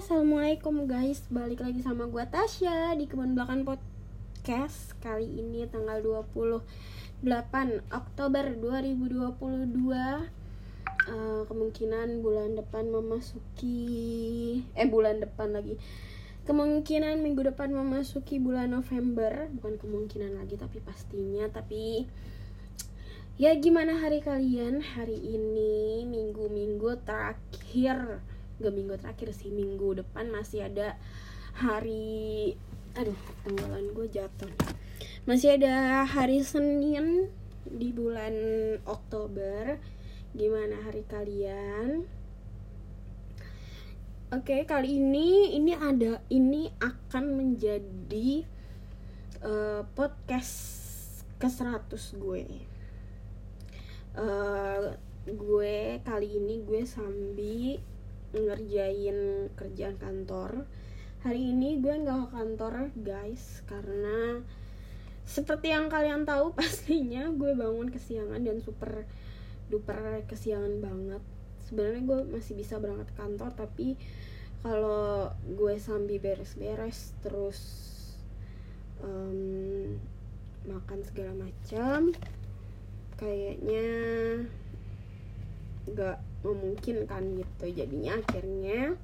assalamualaikum guys. Balik lagi sama gue Tasya Di Kebun Belakang Podcast Kali ini tanggal 28 Oktober 2022 uh, Kemungkinan bulan depan memasuki Eh bulan depan lagi. Kemungkinan minggu depan memasuki bulan November. Bukan kemungkinan lagi tapi pastinya. Tapi Ya gimana hari kalian? Hari ini minggu-minggu terakhir gak minggu terakhir sih minggu depan masih ada hari aduh tanggalan gue jatuh. Masih ada hari Senin di bulan Oktober. Gimana hari kalian? Oke kali ini ini ada ini akan menjadi uh, podcast ke 100 gue. Uh, gue kali ini gue sambil ngerjain kerjaan kantor. Hari ini gue nggak ke kantor guys karena seperti yang kalian tahu pastinya gue bangun kesiangan dan super duper kesiangan banget. Sebenarnya gue masih bisa berangkat kantor tapi kalau gue sambil beres-beres terus um, makan segala macam kayaknya nggak memungkinkan gitu. Jadinya akhirnya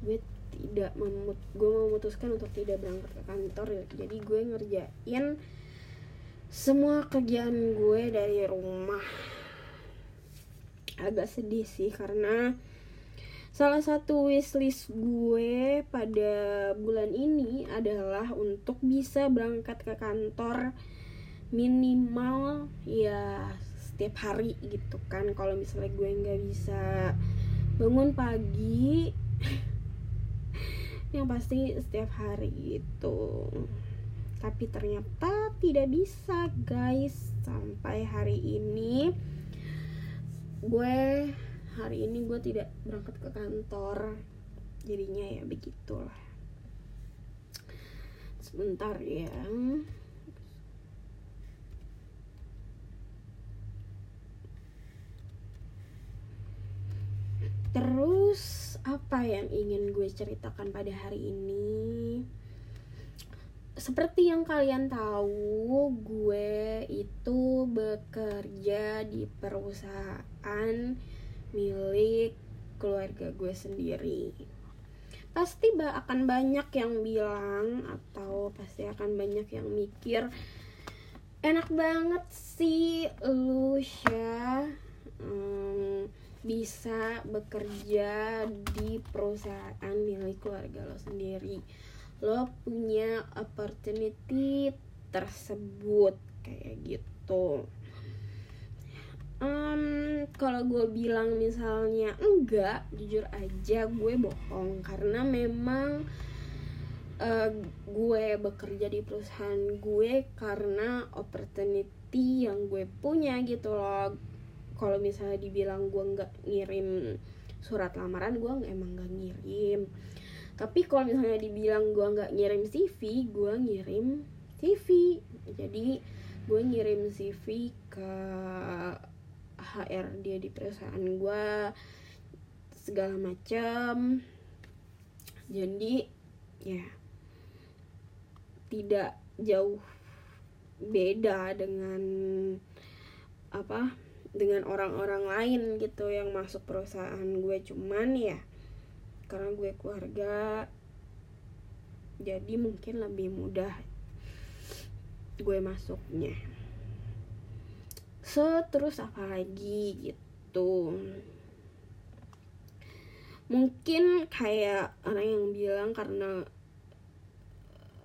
gue tidak memut gue memutuskan untuk tidak berangkat ke kantor jadi gue ngerjain semua kerjaan gue dari rumah. Agak sedih sih karena salah satu wishlist gue pada bulan ini adalah untuk bisa berangkat ke kantor minimal ya setiap hari gitu kan. Kalau misalnya gue nggak bisa bangun pagi yang pasti setiap hari itu tapi ternyata tidak bisa guys. Sampai hari ini gue hari ini gue tidak berangkat ke kantor. Jadinya ya begitulah. Sebentar ya Terus apa yang ingin gue ceritakan pada hari ini? Seperti yang kalian tahu, gue itu bekerja di perusahaan milik keluarga gue sendiri. Pasti akan banyak yang bilang atau pasti akan banyak yang mikir enak banget sih lu ya hmm, bisa bekerja di perusahaan milik keluarga lo sendiri. Lo punya opportunity tersebut kayak gitu. Um, kalau gue bilang misalnya enggak jujur aja gue bohong. Karena memang uh, gue bekerja di perusahaan gue karena opportunity yang gue punya gitu loh kalau misalnya dibilang gue nggak ngirim surat lamaran gue emang nggak ngirim. Tapi kalau misalnya dibilang gue nggak ngirim CV gue ngirim CV jadi gue ngirim CV ke HR dia di perusahaan gue segala macam jadi ya tidak jauh beda dengan apa dengan orang-orang lain gitu yang masuk perusahaan gue. Cuman ya karena gue keluarga jadi mungkin lebih mudah gue masuknya. So terus apa lagi gitu? Mungkin kayak orang yang bilang karena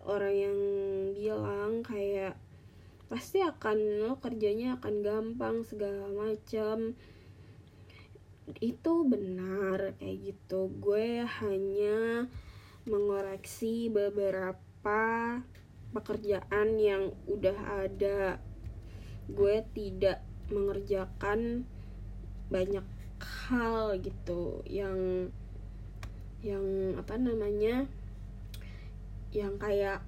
orang yang bilang kayak pasti akan lo kerjanya akan gampang segala macam itu benar kayak gitu. Gue hanya mengoreksi beberapa pekerjaan yang udah ada. Gue tidak mengerjakan banyak hal gitu yang yang apa namanya yang kayak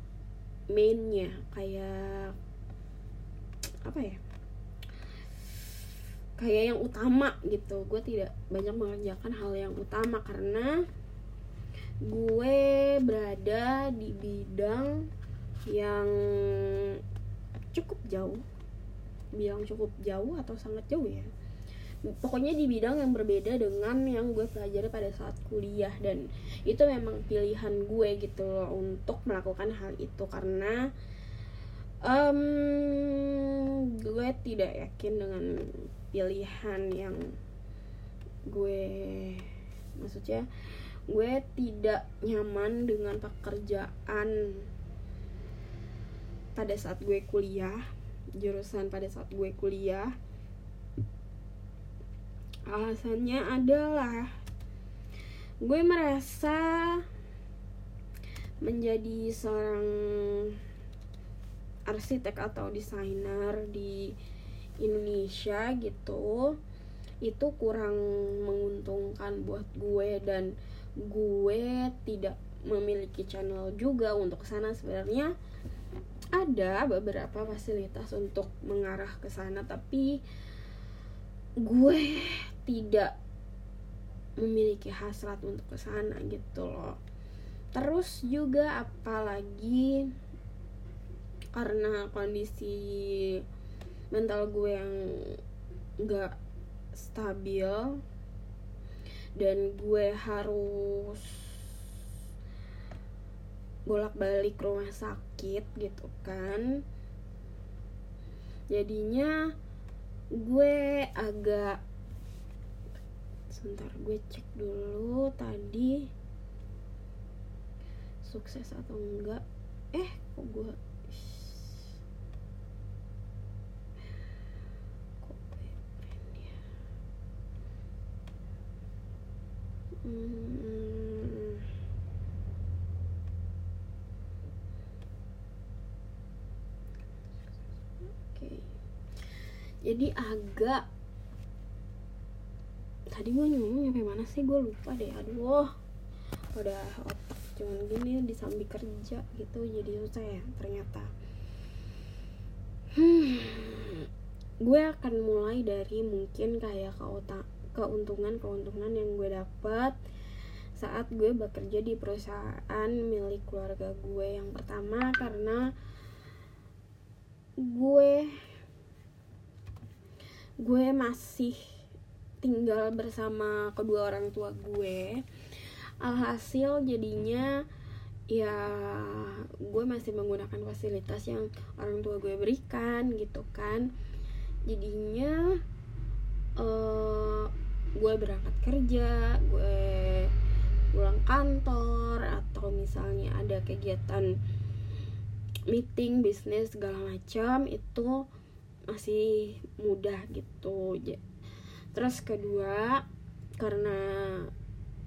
mainnya kayak apa ya? Kayak yang utama gitu. Gue tidak banyak mengerjakan hal yang utama karena gue berada di bidang yang cukup jauh. Bilang cukup jauh atau sangat jauh ya. Pokoknya di bidang yang berbeda dengan yang gue pelajari pada saat kuliah. Dan itu memang pilihan gue gitu loh untuk melakukan hal itu. Karena um, gue tidak yakin dengan pilihan yang gue maksudnya gue tidak nyaman dengan pekerjaan pada saat gue kuliah jurusan pada saat gue kuliah. Alasannya adalah gue merasa menjadi seorang arsitek atau desainer di Indonesia gitu itu kurang menguntungkan buat gue dan gue tidak memiliki channel juga untuk sana. Sebenarnya ada beberapa fasilitas untuk mengarah ke sana tapi gue tidak memiliki hasrat untuk ke sana gitu loh. Terus juga apalagi karena kondisi mental gue yang gak stabil dan gue harus bolak-balik rumah sakit gitu kan. Jadinya gue agak sebentar gue cek dulu tadi sukses atau enggak. Eh kok gue hmm. jadi agak tadi gue ngomong sampai mana sih? Gue lupa deh. Aduh. Udah otak cuman gini disambi kerja gitu jadi susah ya ternyata. Hmm, gue akan mulai dari mungkin kayak keuntungan-keuntungan yang gue dapat saat gue bekerja di perusahaan milik keluarga gue. Yang pertama karena gue gue masih tinggal bersama kedua orang tua gue. Alhasil jadinya ya gue masih menggunakan fasilitas yang orang tua gue berikan gitu kan. Jadinya uh, gue berangkat kerja gue pulang kantor atau misalnya ada kegiatan meeting bisnis segala macam itu masih mudah gitu. Terus kedua karena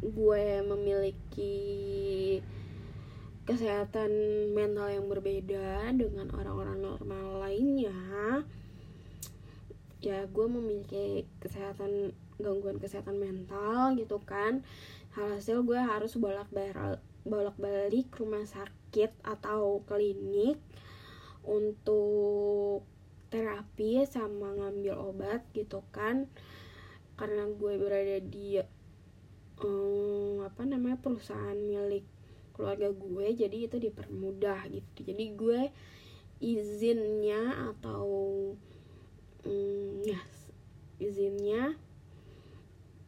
gue memiliki kesehatan mental yang berbeda dengan orang-orang normal lainnya ya gue memiliki kesehatan gangguan kesehatan mental gitu kan. Hasil gue harus bolak balik bolak balik rumah sakit atau klinik untuk terapi sama ngambil obat gitu kan. Karena gue berada di um, apa namanya perusahaan milik keluarga gue jadi itu dipermudah gitu. Jadi gue izinnya atau um, ya izinnya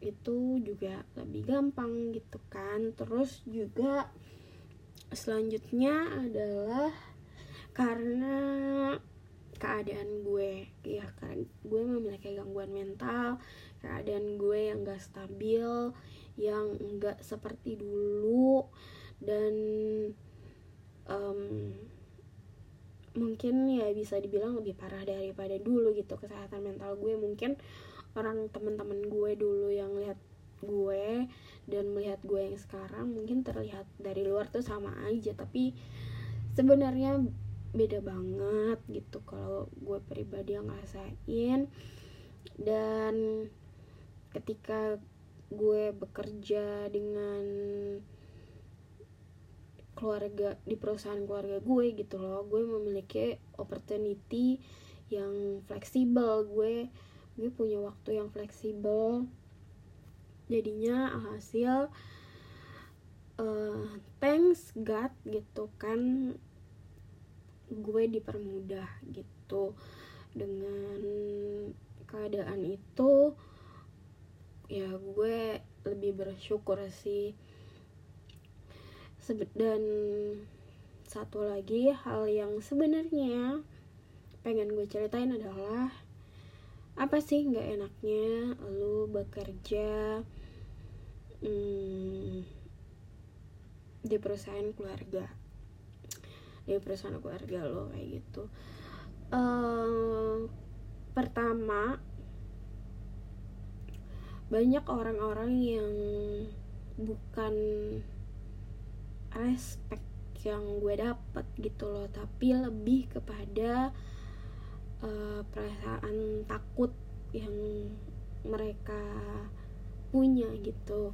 itu juga lebih gampang gitu kan. Terus juga selanjutnya adalah karena keadaan gue ya kan. Gue memiliki gangguan mental keadaan gue yang gak stabil yang gak seperti dulu dan um, mungkin ya bisa dibilang lebih parah daripada dulu gitu kesehatan mental gue mungkin orang teman-teman gue dulu yang lihat gue dan melihat gue yang sekarang mungkin terlihat dari luar tuh sama aja tapi sebenarnya beda banget gitu kalau gue pribadi yang ngerasain. Dan ketika gue bekerja dengan keluarga di perusahaan keluarga gue gitu loh gue memiliki opportunity yang fleksibel gue gue punya waktu yang fleksibel. Jadinya hasil uh, thanks God gitu kan gue dipermudah gitu. Dengan keadaan itu ya gue lebih bersyukur sih. Dan satu lagi hal yang sebenarnya pengen gue ceritain adalah apa sih nggak enaknya? Lu bekerja hmm, di perusahaan keluarga. Di perusahaan keluarga lo kayak gitu. Uh, pertama banyak orang-orang yang bukan respect yang gue dapet gitu loh. Tapi lebih kepada uh, perasaan takut yang mereka punya gitu.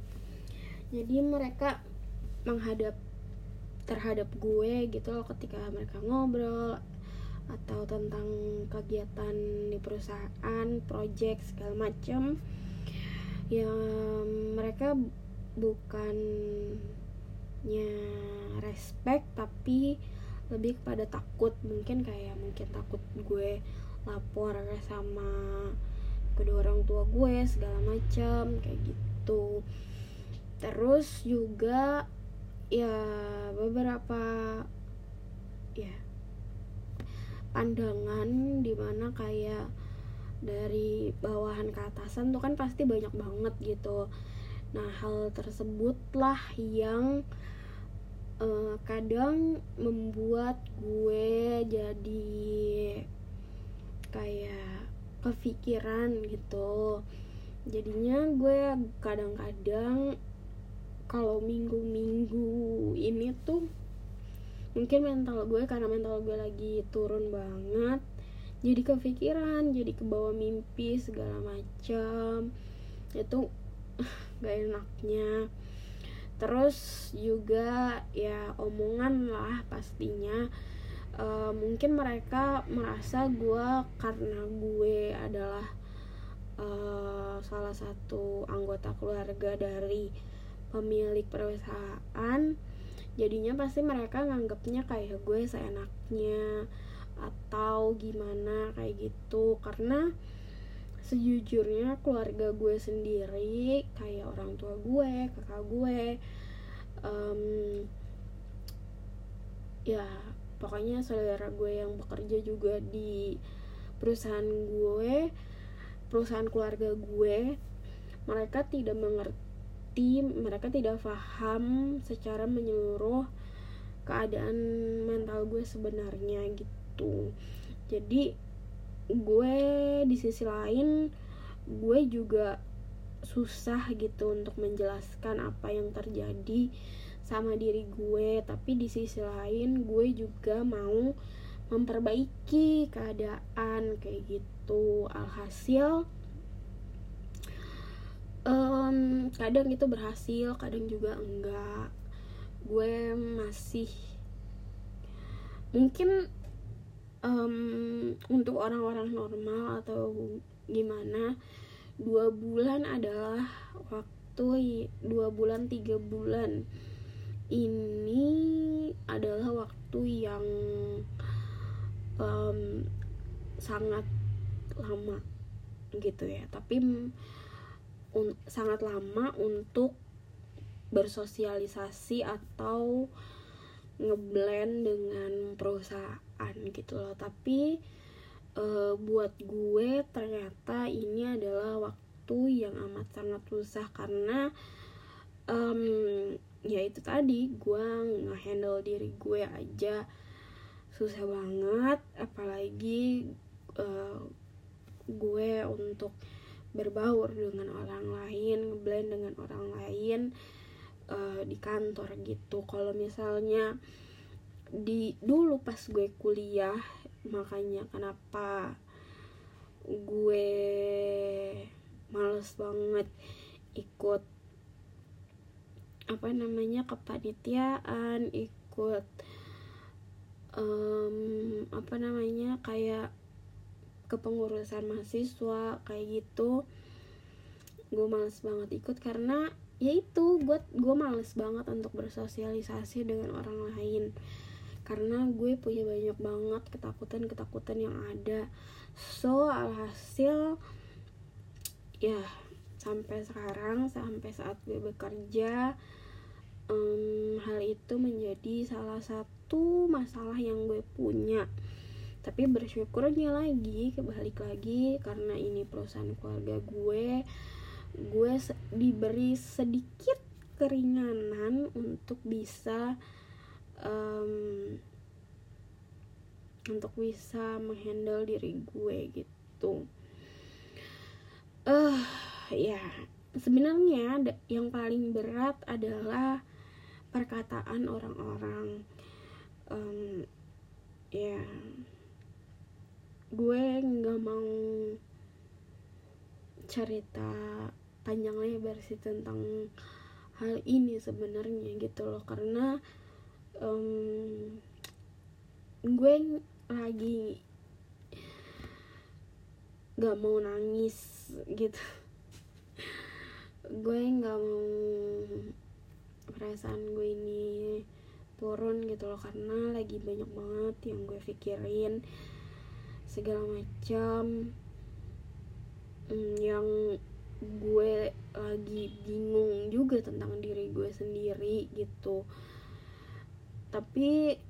Jadi mereka menghadap terhadap gue gitu loh ketika mereka ngobrol atau tentang kegiatan di perusahaan, project segala macam ya mereka bukannya respect tapi lebih kepada takut. Mungkin kayak mungkin takut gue lapor sama kedua orang tua gue segala macam kayak gitu. Terus juga ya beberapa ya pandangan di mana kayak dari bawahan ke atasan tuh kan pasti banyak banget gitu. Nah hal tersebutlah yang uh, kadang membuat gue jadi kayak kepikiran gitu. Jadinya gue kadang-kadang kalau minggu-minggu ini tuh mungkin mental gue karena mental gue lagi turun banget jadi kepikiran jadi kebawa mimpi segala macam itu gak enaknya. Terus juga ya omongan lah pastinya uh, mungkin mereka merasa gue karena gue adalah uh, salah satu anggota keluarga dari pemilik perusahaan jadinya pasti mereka nganggapnya kayak gue seenaknya atau gimana kayak gitu. Karena sejujurnya keluarga gue sendiri kayak orang tua gue kakak gue um, ya pokoknya saudara gue yang bekerja juga di perusahaan gue perusahaan keluarga gue mereka tidak mengerti mereka tidak paham secara menyeluruh keadaan mental gue sebenarnya gitu. Jadi gue di sisi lain gue juga susah gitu untuk menjelaskan apa yang terjadi sama diri gue tapi di sisi lain gue juga mau memperbaiki keadaan kayak gitu. Alhasil um, kadang itu berhasil kadang juga enggak. Gue masih mungkin um, untuk orang-orang normal atau gimana dua bulan adalah waktu dua bulan tiga bulan ini adalah waktu yang um, sangat lama gitu ya. Tapi un, sangat lama untuk bersosialisasi atau ngeblend dengan perusahaan gitu loh. Tapi e, buat gue ternyata ini adalah waktu yang amat sangat susah karena um, ya itu tadi gue ngehandle diri gue aja. Susah banget apalagi uh, gue untuk berbaur dengan orang lain blend dengan orang lain uh, di kantor gitu. Kalau misalnya di dulu pas gue kuliah makanya kenapa gue males banget ikut apa namanya kepanitiaan ikut um, apa namanya kayak kepengurusan mahasiswa kayak gitu. Gue males banget ikut karena ya itu gue gue males banget untuk bersosialisasi dengan orang lain. Karena gue punya banyak banget ketakutan ketakutan yang ada. So alhasil ya sampai sekarang sampai saat gue bekerja um, hal itu menjadi salah satu masalah yang gue punya. Tapi bersyukurnya lagi kebalik lagi karena ini perusahaan keluarga gue gue diberi sedikit keringanan untuk bisa um, untuk bisa menghandle diri gue gitu. Eh uh, ya sebenarnya yang paling berat adalah perkataan orang-orang um, ya gue nggak mau cerita panjang lebar sih tentang hal ini sebenarnya gitu loh. Karena um, gue lagi gak mau nangis gitu. Gue gak mau perasaan gue ini turun gitu loh karena lagi banyak banget yang gue pikirin segala macam hmm, yang gue lagi bingung juga tentang diri gue sendiri gitu. Tapi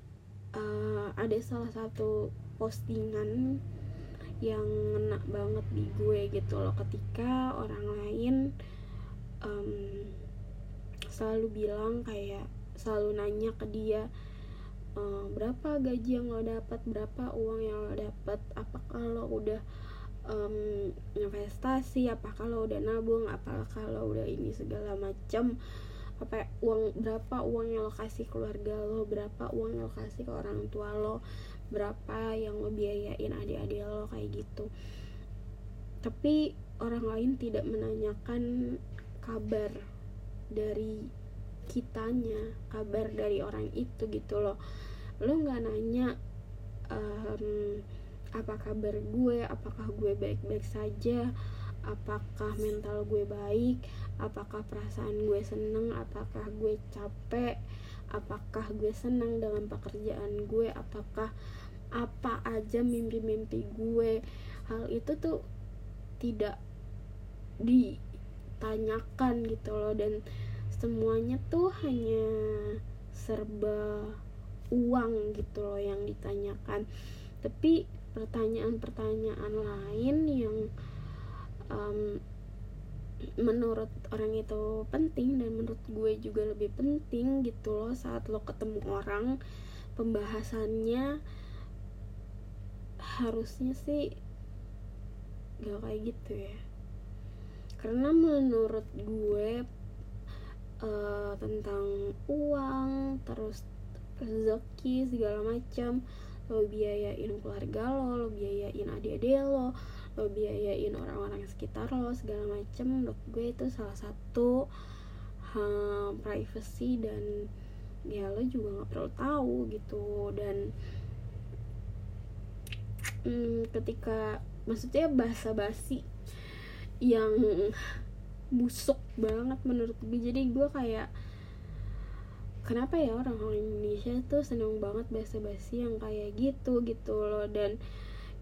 uh, ada salah satu postingan yang ngena banget di gue gitu loh ketika orang lain um, selalu bilang kayak selalu nanya ke dia uh, berapa gaji yang lo dapat? Berapa uang yang lo dapat? Apakah lo udah um, investasi? Apakah lo udah nabung? Apakah lo udah ini segala macam apa uang berapa uang yang lo kasih keluarga lo? Berapa uang yang lo kasih ke orang tua lo? Berapa yang lo biayain adik-adik lo? Kayak gitu. Tapi orang lain tidak menanyakan kabar dari kitanya kabar dari orang itu gitu loh. Lo nggak nanya um, apa kabar gue apakah gue baik-baik saja apakah mental gue baik apakah perasaan gue seneng apakah gue capek apakah gue senang dengan pekerjaan gue apakah apa aja mimpi-mimpi gue. Hal itu tuh tidak ditanyakan gitu loh. Dan semuanya tuh hanya serba uang gitu loh yang ditanyakan. Tapi pertanyaan-pertanyaan lain yang um, menurut orang itu penting dan menurut gue juga lebih penting gitu loh saat lo ketemu orang pembahasannya harusnya sih gak kayak gitu ya karena menurut gue uh, tentang uang terus rezeki segala macam lo biayain keluarga lo lo biayain adik-adik lo lo biayain orang-orang sekitar lo segala macem menurut gue itu salah satu hmm, privacy dan ya lo juga nggak perlu tahu gitu. Dan hmm, ketika maksudnya bahasa basi yang busuk banget menurut gue. Jadi gue kayak kenapa ya orang-orang Indonesia tuh seneng banget basa-basi yang kayak gitu gitu loh. Dan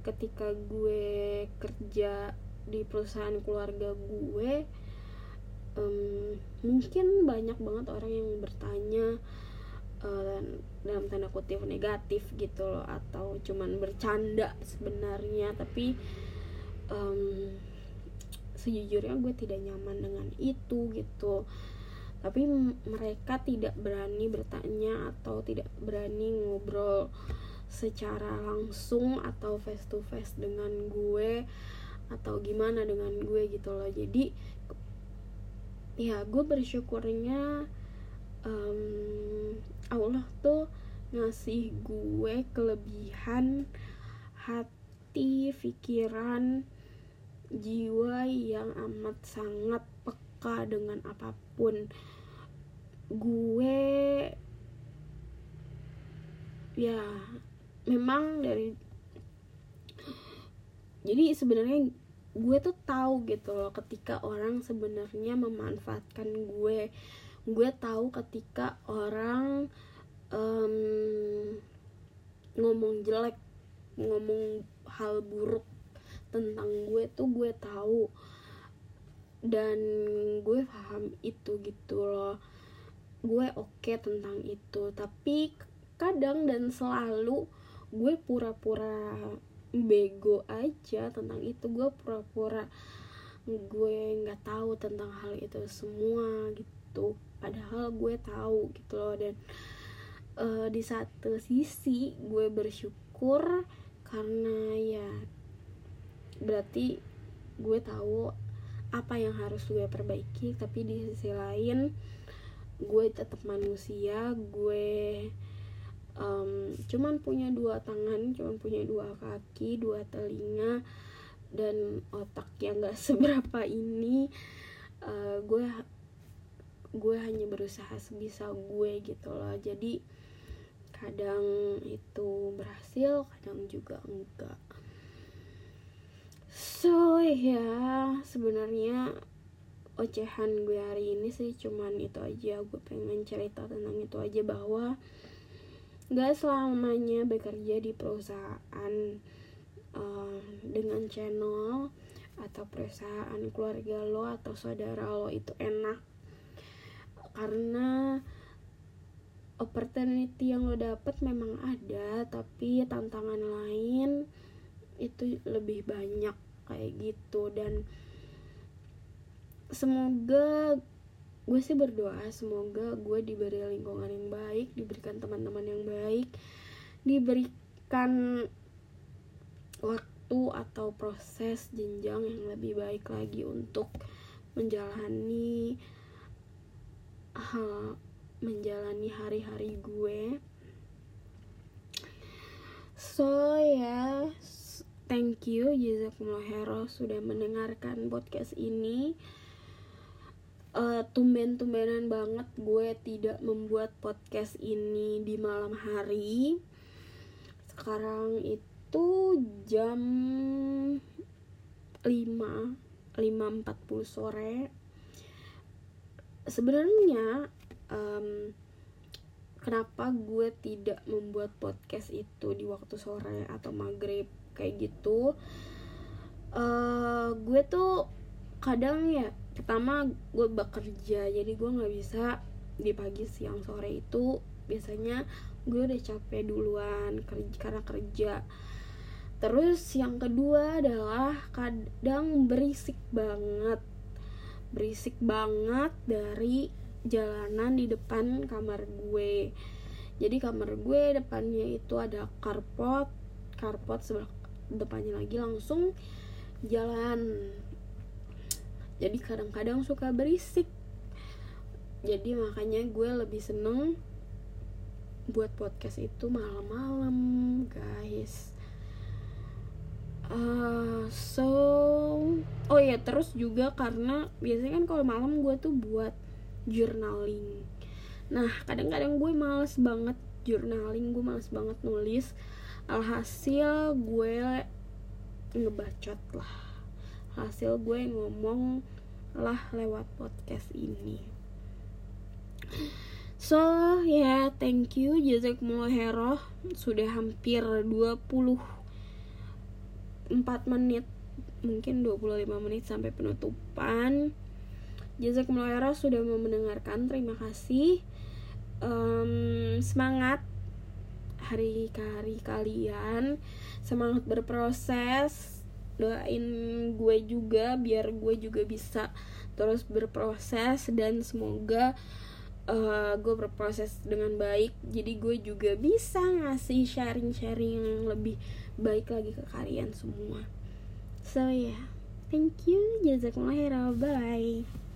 ketika gue kerja di perusahaan keluarga gue um, mungkin banyak banget orang yang bertanya uh, dalam tanda kutip negatif gitu loh atau cuman bercanda sebenarnya. Tapi um, sejujurnya gue tidak nyaman dengan itu gitu. Tapi mereka tidak berani bertanya atau tidak berani ngobrol secara langsung atau face to face dengan gue atau gimana dengan gue gitu loh. Jadi ya gue bersyukurnya um, Allah tuh ngasih gue kelebihan hati pikiran jiwa yang amat sangat peka dengan apa pun. Gue ya memang dari jadi sebenarnya gue tuh tahu gitu loh ketika orang sebenarnya memanfaatkan gue. Gue tahu ketika orang um, ngomong jelek ngomong hal buruk tentang gue tuh gue tahu. Dan gue paham itu gitu loh. Gue oke okay tentang itu. Tapi kadang dan selalu gue pura-pura bego aja tentang itu. Gue pura-pura gue nggak tahu tentang hal itu semua gitu. Padahal gue tahu gitu loh. Dan uh, di satu sisi gue bersyukur karena ya berarti gue tahu apa yang harus gue perbaiki tapi di sisi lain gue tetap manusia gue um, cuman punya dua tangan cuman punya dua kaki dua telinga dan otak yang gak seberapa ini uh, gue gue hanya berusaha sebisa gue gitu loh. Jadi kadang itu berhasil kadang juga enggak so ya sebenarnya ocehan gue hari ini sih cuman itu aja. Gue pengen cerita tentang itu aja bahwa gak selamanya bekerja di perusahaan uh, dengan channel atau perusahaan keluarga lo atau saudara lo itu enak. Karena opportunity yang lo dapet memang ada tapi tantangan lain itu lebih banyak kayak gitu. Dan semoga gue sih berdoa semoga gue diberi lingkungan yang baik diberikan teman-teman yang baik diberikan waktu atau proses jenjang yang lebih baik lagi untuk menjalani hal menjalani hari-hari gue. So ya yeah, thank you jazakumullah hero sudah mendengarkan podcast ini. Uh, tumben-tumbenan banget gue tidak membuat podcast ini di malam hari. Sekarang itu jam 5 5.40 sore. Sebenarnya um, kenapa gue tidak membuat podcast itu di waktu sore atau maghrib kayak gitu uh, gue tuh kadang ya pertama gue bekerja jadi gue nggak bisa di pagi siang sore itu biasanya gue udah capek duluan kerja karena kerja. Terus yang kedua adalah kadang berisik banget berisik banget dari jalanan di depan kamar gue. Jadi kamar gue depannya itu ada carport carport sebelah depannya lagi langsung jalan. Jadi kadang-kadang suka berisik. Jadi makanya gue lebih seneng buat podcast itu malam-malam guys. Uh, so oh ya terus juga karena biasanya kan kalau malam gue tuh buat journaling. Nah kadang-kadang gue males banget journaling gue males banget nulis alhasil gue ngebacot lah. Hasil gue ngomong lah lewat podcast ini. So ya yeah, thank you jazakumullah hero sudah hampir 24 menit mungkin 25 menit sampai penutupan. Jazakumullah hero sudah mau mendengarkan. Terima kasih. Um, semangat hari hari kalian semangat berproses doain gue juga biar gue juga bisa terus berproses dan semoga uh, gue berproses dengan baik. Jadi gue juga bisa ngasih sharing-sharing yang lebih baik lagi ke kalian semua. So ya yeah. thank you. Jazakumullah bye